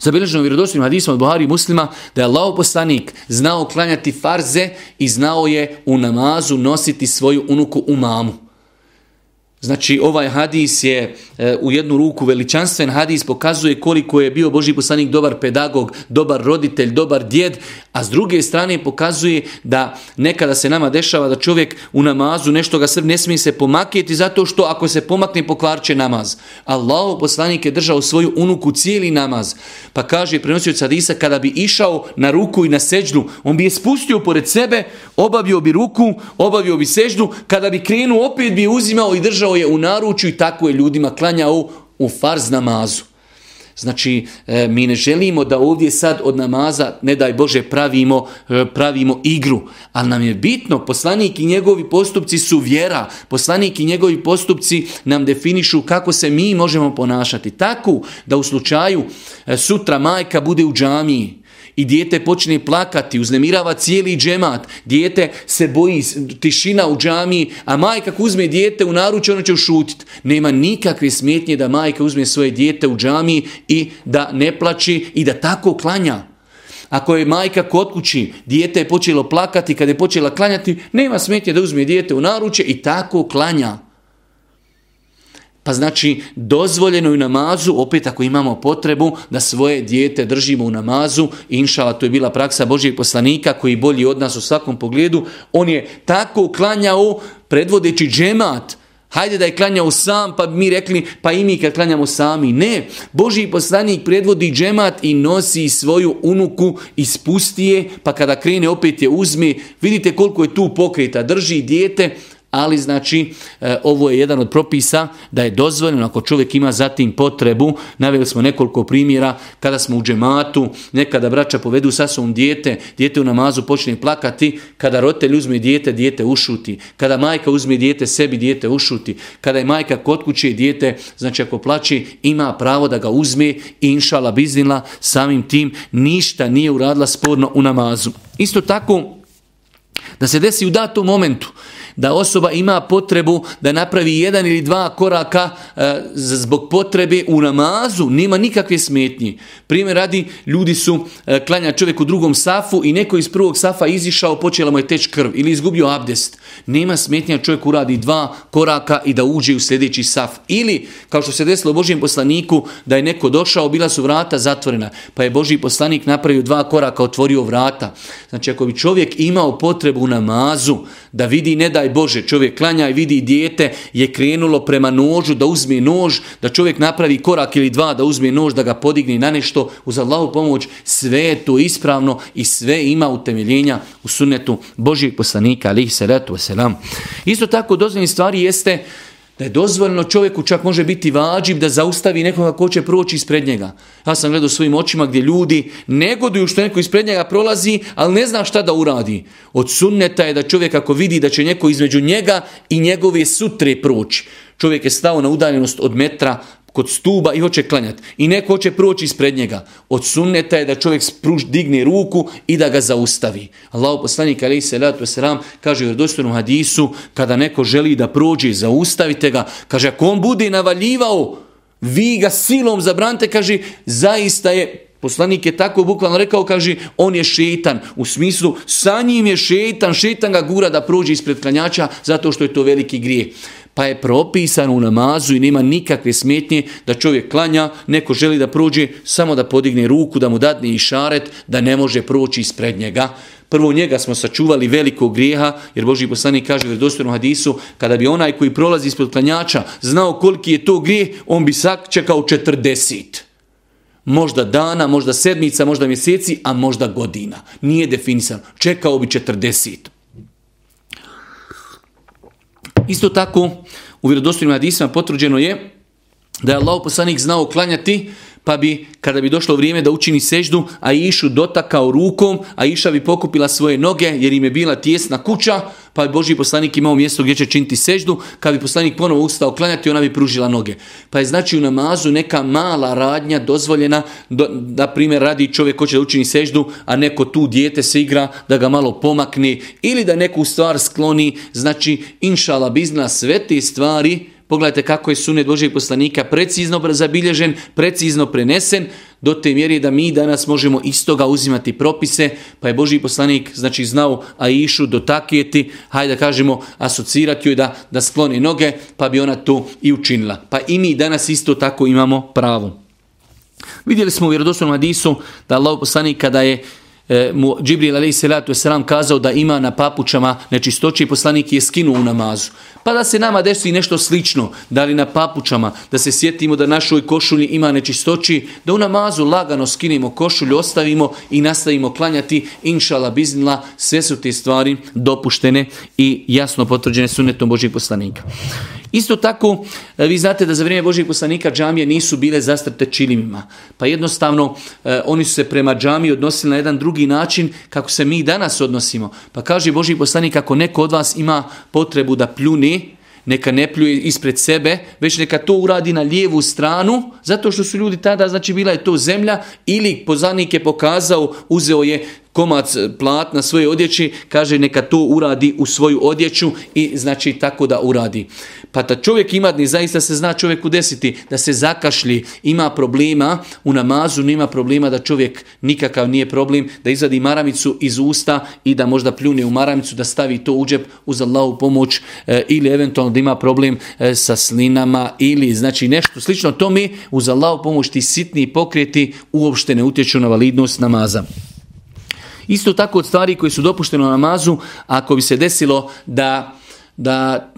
zabilježeno vjerodostojnim hadisom od Buhari muslima da je Allah poslanik znao klanjati farze i znao je u namazu nositi svoju unuku u mamu. Znači ovaj hadis je e, u jednu ruku veličanstven hadis, pokazuje koliko je bio Boži poslanik dobar pedagog, dobar roditelj, dobar djed, a s druge strane pokazuje da nekada se nama dešava da čovjek u namazu nešto ga srb ne smije se pomakjeti zato što ako se pomakne pokvarće namaz. Allah poslanik je držao svoju unuku cijeli namaz. Pa kaže prenosio hadisa kada bi išao na ruku i na seđdu, on bi je spustio pored sebe, obavio bi ruku, obavio bi seđdu, kada bi krenuo opet bi je uzimao i držao je u naručju i tako je ljudima klanjao u farz namazu. Znači, e, mi ne želimo da ovdje sad od namaza, ne daj Bože, pravimo, e, pravimo igru. Ali nam je bitno, poslanik i njegovi postupci su vjera. Poslanik i njegovi postupci nam definišu kako se mi možemo ponašati. Tako da u slučaju e, sutra majka bude u džamiji, i dijete počne plakati, uznemirava cijeli džemat, dijete se boji, tišina u džamiji, a majka uzme dijete u naručje, ono će ušutit. Nema nikakve smetnje da majka uzme svoje dijete u džamiji i da ne plači i da tako klanja. Ako je majka kod kući, dijete je počelo plakati, kad je počela klanjati, nema smetnje da uzme dijete u naručje i tako klanja. Pa znači dozvoljeno je u namazu, opet ako imamo potrebu da svoje dijete držimo u namazu, inšala to je bila praksa Božijeg poslanika koji bolji od nas u svakom pogledu, on je tako klanjao predvodeći džemat, Hajde da je klanjao sam, pa mi rekli, pa i mi kad klanjamo sami. Ne, Božji poslanik predvodi džemat i nosi svoju unuku, ispusti je, pa kada krene opet je uzme. Vidite koliko je tu pokreta, drži dijete, ali znači e, ovo je jedan od propisa da je dozvoljeno ako čovjek ima zatim potrebu, naveli smo nekoliko primjera kada smo u džematu, nekada braća povedu sa svom dijete, dijete u namazu počne plakati, kada roditelj uzme dijete, dijete ušuti, kada majka uzme dijete, sebi dijete ušuti, kada je majka kod kuće dijete, znači ako plaći, ima pravo da ga uzme i inšala biznila, samim tim ništa nije uradila sporno u namazu. Isto tako, da se desi u datom momentu, da osoba ima potrebu da napravi jedan ili dva koraka e, zbog potrebe u namazu, nema nikakve smetnje. Primjer radi, ljudi su e, klanja čovjek u drugom safu i neko iz prvog safa izišao, počela mu je teč krv ili izgubio abdest. Nema smetnja čovjek uradi dva koraka i da uđe u sljedeći saf. Ili, kao što se desilo Božijem poslaniku, da je neko došao, bila su vrata zatvorena, pa je Božji poslanik napravio dva koraka, otvorio vrata. Znači, ako bi čovjek imao potrebu u namazu, da vidi ne da daj Bože, čovjek klanja i vidi dijete je krenulo prema nožu da uzme nož, da čovjek napravi korak ili dva da uzme nož, da ga podigne na nešto, uz Allahu pomoć, sve je to ispravno i sve ima utemeljenja u sunnetu Božijeg poslanika, alihi salatu wasalam. Isto tako dozvoljeni stvari jeste da je dozvoljeno čovjeku čak može biti vađib da zaustavi nekoga ko će proći ispred njega. Ja sam gledao svojim očima gdje ljudi negoduju što neko ispred njega prolazi, ali ne zna šta da uradi. Od sunneta je da čovjek ako vidi da će neko između njega i njegove sutre proći. Čovjek je stao na udaljenost od metra, kod stuba i hoće klanjati. I neko hoće proći ispred njega. Od sunneta je da čovjek spruž, digne ruku i da ga zaustavi. Allah poslanik alaih salatu wasalam kaže u redostornom hadisu kada neko želi da prođe, zaustavite ga. Kaže ako on bude navaljivao, vi ga silom zabrante, kaže zaista je Poslanik je tako bukvalno rekao, kaže, on je šetan. U smislu, sa njim je šetan, šetan ga gura da prođe ispred klanjača zato što je to veliki grijeh pa je propisano u namazu i nema nikakve smetnje da čovjek klanja, neko želi da prođe, samo da podigne ruku, da mu dadne i šaret, da ne može proći ispred njega. Prvo njega smo sačuvali velikog grijeha, jer Boži poslanik kaže u vredostojnom hadisu, kada bi onaj koji prolazi ispod klanjača znao koliki je to grijeh, on bi sak čekao 40. Možda dana, možda sedmica, možda mjeseci, a možda godina. Nije definisano. Čekao bi 40. Isto tako, u vjerodostojnim hadisima potvrđeno je da je Allah poslanik znao klanjati, pa bi, kada bi došlo vrijeme da učini seždu, a išu dotakao rukom, a iša bi pokupila svoje noge, jer im je bila tjesna kuća, pa bi Boži poslanik imao mjesto gdje će činiti seždu, kad bi poslanik ponovo ustao klanjati, ona bi pružila noge. Pa je znači u namazu neka mala radnja dozvoljena, do, da primjer radi čovjek ko će da učini seždu, a neko tu dijete se igra, da ga malo pomakne, ili da neku stvar skloni, znači inšala bizna sve te stvari, Pogledajte kako je sunet Božijeg poslanika precizno zabilježen, precizno prenesen, do te mjeri da mi danas možemo iz toga uzimati propise, pa je Božiji poslanik znači znao a išu dotakijeti, hajde da kažemo asocirati joj da, da skloni noge, pa bi ona to i učinila. Pa i mi danas isto tako imamo pravo. Vidjeli smo u vjerodostojnom hadisu da Allah poslanik kada je e, mu Džibril alaih salatu wasalam kazao da ima na papučama nečistoći poslanik je skinuo u namazu. Pa da se nama desi nešto slično, da li na papučama, da se sjetimo da našoj košulji ima nečistoći, da u namazu lagano skinemo košulju, ostavimo i nastavimo klanjati, inšala biznila, sve su te stvari dopuštene i jasno potvrđene sunetom Božih poslanika. Isto tako, e, vi znate da za vrijeme Božijeg poslanika džamije nisu bile zastrte čilimima. Pa jednostavno, e, oni su se prema džamiji odnosili na jedan drugi način kako se mi danas odnosimo. Pa kaže Božih poslanik, ako neko od vas ima potrebu da pljuni, neka ne pljuje ispred sebe, već neka to uradi na lijevu stranu, zato što su ljudi tada, znači bila je to zemlja, ili poznanik je pokazao, uzeo je komac e, platna svoje odjeći, kaže neka to uradi u svoju odjeću i znači tako da uradi. Pa ta čovjek ima, ni zaista se zna čovjeku desiti, da se zakašli, ima problema u namazu, nema problema da čovjek nikakav nije problem, da izvadi maramicu iz usta i da možda pljune u maramicu, da stavi to u džep uz Allahu pomoć e, ili eventualno da ima problem e, sa slinama ili znači nešto slično tome uz Allahu pomoć ti sitni pokreti uopšte ne utječu na validnost namaza. Isto tako od stvari koji su dopuštene u namazu, ako bi se desilo da, da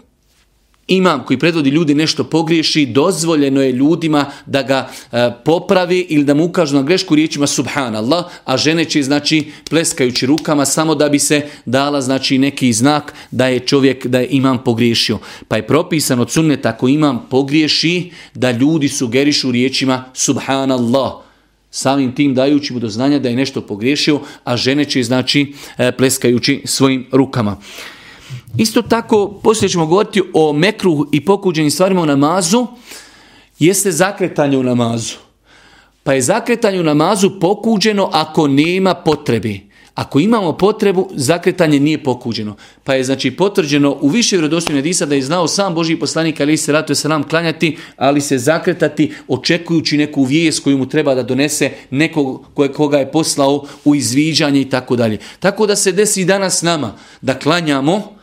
imam koji predvodi ljudi nešto pogriješi, dozvoljeno je ljudima da ga e, popravi ili da mu ukažu na grešku riječima subhanallah, a žene će znači pleskajući rukama samo da bi se dala znači neki znak da je čovjek da je imam pogriješio. Pa je propisano od sunneta ako imam pogriješi da ljudi sugerišu riječima subhanallah samim tim dajući mu do znanja da je nešto pogriješio, a žene će znači e, pleskajući svojim rukama. Isto tako, poslije ćemo govoriti o mekruhu i pokuđenim stvarima u namazu, jeste zakretanje u namazu. Pa je zakretanje u namazu pokuđeno ako nema potrebe. Ako imamo potrebu, zakretanje nije pokuđeno. Pa je znači potvrđeno u više vjerodostojne disa da je znao sam Boži poslanik ali se ratuje se nam klanjati, ali se zakretati očekujući neku vijest koju mu treba da donese nekog koga je poslao u izviđanje i tako dalje. Tako da se desi danas nama da klanjamo,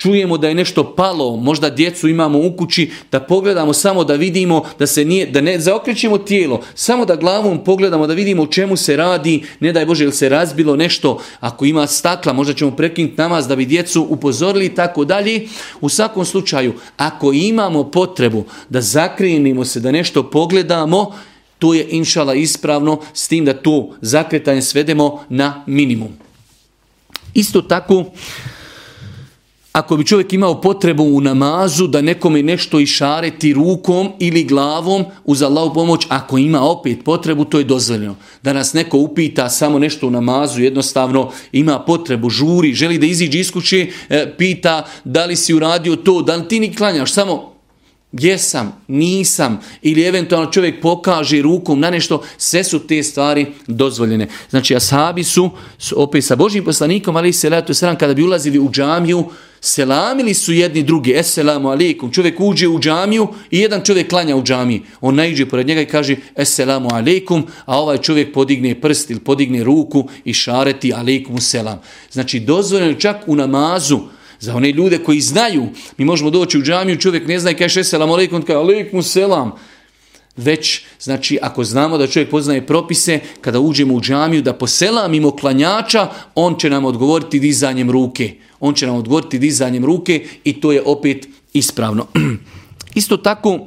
čujemo da je nešto palo, možda djecu imamo u kući, da pogledamo samo da vidimo, da se nije, da ne zaokrećemo tijelo, samo da glavom pogledamo da vidimo u čemu se radi, ne daj Bože ili se razbilo nešto, ako ima stakla, možda ćemo prekinuti namaz da bi djecu upozorili i tako dalje. U svakom slučaju, ako imamo potrebu da zakrenimo se, da nešto pogledamo, to je inšala ispravno, s tim da to zakretanje svedemo na minimum. Isto tako, ako bi čovjek imao potrebu u namazu da nekome nešto išareti rukom ili glavom uz Allahu pomoć, ako ima opet potrebu, to je dozvoljeno. Da nas neko upita samo nešto u namazu, jednostavno ima potrebu, žuri, želi da iziđe iz kuće, e, pita da li si uradio to, da li ti ni klanjaš, samo jesam, nisam, ili eventualno čovjek pokaže rukom na nešto, sve su te stvari dozvoljene. Znači, ashabi su, opet sa Božim poslanikom, ali se letu sram, kada bi ulazili u džamiju, selamili su jedni drugi, eselamu alaikum, čovjek uđe u džamiju i jedan čovjek klanja u džamiji. On najđe pored njega i kaže eselamu alaikum, a ovaj čovjek podigne prst ili podigne ruku i šareti alaikum selam. Znači dozvoljeno čak u namazu, za one ljude koji znaju, mi možemo doći u džamiju, čovjek ne zna i kaže selam alaikum, kaže alaikum selam. Već, znači, ako znamo da čovjek poznaje propise, kada uđemo u džamiju, da poselamimo klanjača, on će nam odgovoriti dizanjem ruke. On će nam odgovoriti dizanjem ruke i to je opet ispravno. Isto tako,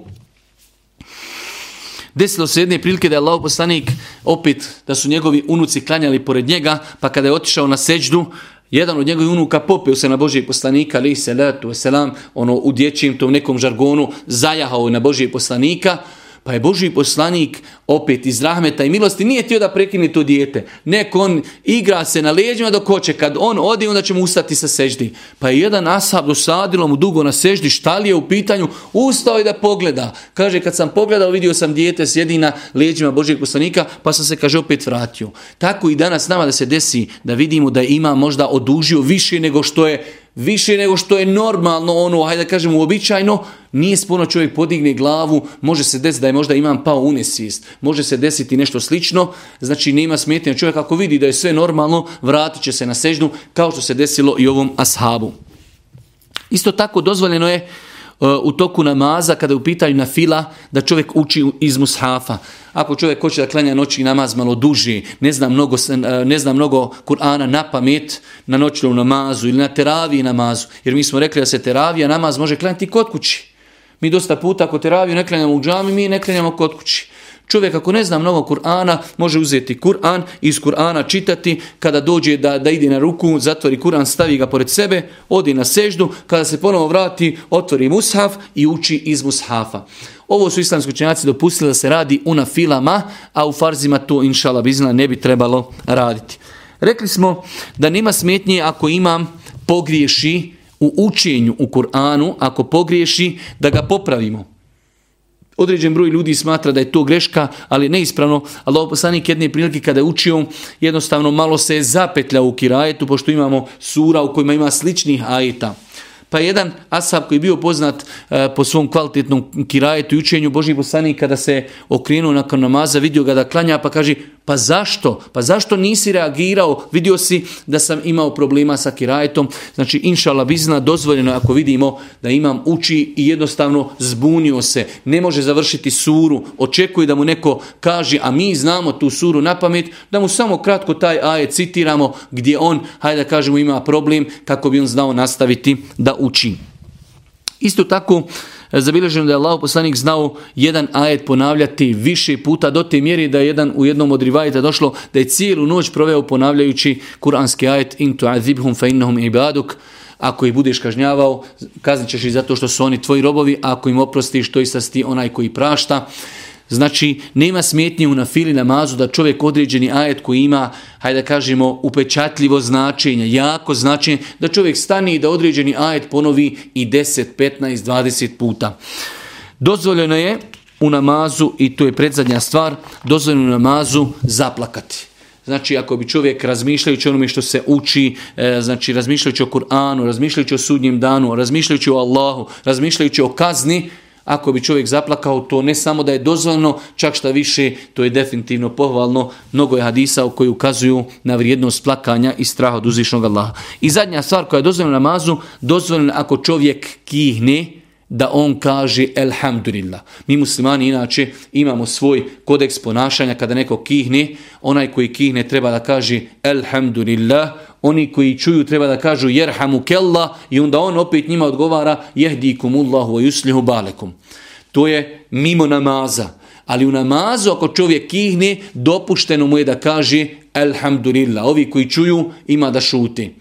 desilo se jedne prilike da je Allah poslanik opet, da su njegovi unuci klanjali pored njega, pa kada je otišao na seđdu, jedan od njegovih unuka popio se na Božije poslanika, ali se letu, selam, ono u dječjem tom nekom žargonu, zajahao na Božije poslanika, pa je Boži poslanik opet iz rahmeta i milosti nije tio da prekine to dijete. Nek on igra se na leđima dok hoće. Kad on ode, onda će mu ustati sa seždi. Pa je jedan ashab dosadilo mu dugo na seždi. Šta li je u pitanju? Ustao je da pogleda. Kaže, kad sam pogledao, vidio sam dijete sjedi na leđima Božijeg poslanika, pa sam se, kaže, opet vratio. Tako i danas nama da se desi da vidimo da ima možda odužio više nego što je više nego što je normalno, ono, hajde da kažemo, uobičajno, nije spuno čovjek podigne glavu, može se desiti da je možda imam pao unesist, može se desiti nešto slično, znači nema smetnja. Čovjek ako vidi da je sve normalno, vratit će se na sežnu, kao što se desilo i ovom ashabu. Isto tako dozvoljeno je u toku namaza, kada je u pitanju na fila, da čovjek uči iz mushafa. Ako čovjek hoće da klanja noći namaz malo duži, ne zna mnogo, eh, ne zna mnogo Kur'ana na pamet, na noćnom namazu ili na teraviji namazu, jer mi smo rekli da se teravija namaz može klanjati kod kući. Mi dosta puta ako teraviju ne klanjamo u džami, mi ne klanjamo kod kući. Čovjek ako ne zna mnogo Kur'ana, može uzeti Kur'an, iz Kur'ana čitati, kada dođe da, da ide na ruku, zatvori Kur'an, stavi ga pored sebe, odi na seždu, kada se ponovo vrati, otvori mushaf i uči iz mushafa. Ovo su islamski učenjaci dopustili da se radi u nafilama, a u farzima to inšala bizna ne bi trebalo raditi. Rekli smo da nema smetnje ako imam pogriješi u učenju u Kur'anu, ako pogriješi da ga popravimo. Određen broj ljudi smatra da je to greška, ali neispravno. Allah poslanik jedne prilike kada je učio, jednostavno malo se je zapetljao u kirajetu, pošto imamo sura u kojima ima sličnih ajeta. Pa jedan asab koji je bio poznat e, po svom kvalitetnom kirajetu i učenju Božih poslanik kada se okrenuo nakon namaza, vidio ga da klanja pa kaže pa zašto? Pa zašto nisi reagirao? Vidio si da sam imao problema sa kirajetom. Znači, inšala bizna, dozvoljeno ako vidimo da imam uči i jednostavno zbunio se. Ne može završiti suru. Očekuje da mu neko kaže, a mi znamo tu suru na pamet, da mu samo kratko taj ajet citiramo gdje on, hajde da kažemo, ima problem kako bi on znao nastaviti da uči. Isto tako, zabilježeno da je Allah poslanik znao jedan ajet ponavljati više puta do te mjeri da je jedan u jednom od rivajeta došlo da je cijelu noć proveo ponavljajući kuranski ajet in tu'azibhum fa innahum ibaduk ako ih budeš kažnjavao, kaznit ćeš i zato što su oni tvoji robovi, a ako im oprostiš, to i sasti onaj koji prašta. Znači, nema smetnje u nafili namazu da čovjek određeni ajet koji ima, hajde da kažemo, upečatljivo značenje, jako značenje, da čovjek stani i da određeni ajet ponovi i 10, 15, 20 puta. Dozvoljeno je u namazu, i to je predzadnja stvar, dozvoljeno u namazu zaplakati. Znači, ako bi čovjek razmišljajući onome što se uči, e, znači razmišljajući o Kur'anu, razmišljajući o sudnjem danu, razmišljajući o Allahu, razmišljajući o kazni, ako bi čovjek zaplakao, to ne samo da je dozvoljeno, čak šta više, to je definitivno pohvalno. Mnogo je hadisa u koji ukazuju na vrijednost plakanja i straha od uzvišnog Allaha. I zadnja stvar koja je dozvoljena namazu, dozvoljena ako čovjek kihne, da on kaže elhamdulillah. Mi muslimani inače imamo svoj kodeks ponašanja kada neko kihne, onaj koji kihne treba da kaže elhamdulillah, oni koji čuju treba da kažu jerhamu kella i onda on opet njima odgovara jehdikumullahu wa yuslihu balekum. To je mimo namaza. Ali u namazu ako čovjek kihne, dopušteno mu je da kaže elhamdulillah. Ovi koji čuju ima da šuti.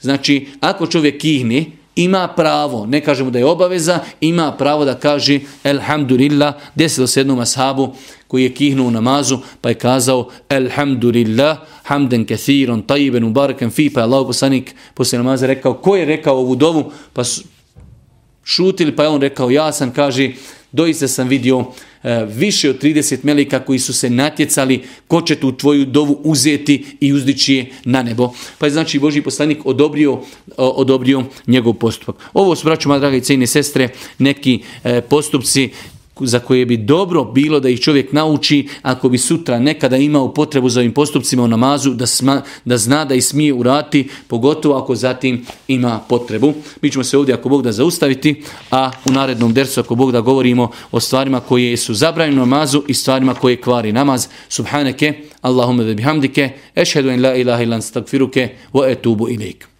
Znači, ako čovjek kihne, ima pravo, ne kažemo da je obaveza, ima pravo da kaže Elhamdulillah, desilo se jednom ashabu koji je kihnuo u namazu, pa je kazao Elhamdulillah, hamden kathiron, tajiben, ubarakan fi, pa je Allah poslanik poslije namaza rekao, ko je rekao ovu dovu? Pa šutili, pa je on rekao, ja sam, kaže, doista sam vidio E, više od 30 melika koji su se natjecali ko će tu tvoju dovu uzeti i uzdići je na nebo. Pa je znači Boži poslanik odobrio, odobrio njegov postupak. Ovo su, braću, dragi i cijene sestre, neki e, postupci za koje bi dobro bilo da ih čovjek nauči ako bi sutra nekada imao potrebu za ovim postupcima u namazu da, sma, da zna da i smije urati, pogotovo ako zatim ima potrebu. Mi ćemo se ovdje ako Bog da zaustaviti, a u narednom dersu ako Bog da govorimo o stvarima koje su zabranjene namazu i stvarima koje kvari namaz. Subhaneke, Allahumme ve bihamdike, ešhedu en la ilaha ilan stagfiruke, wa etubu ilike.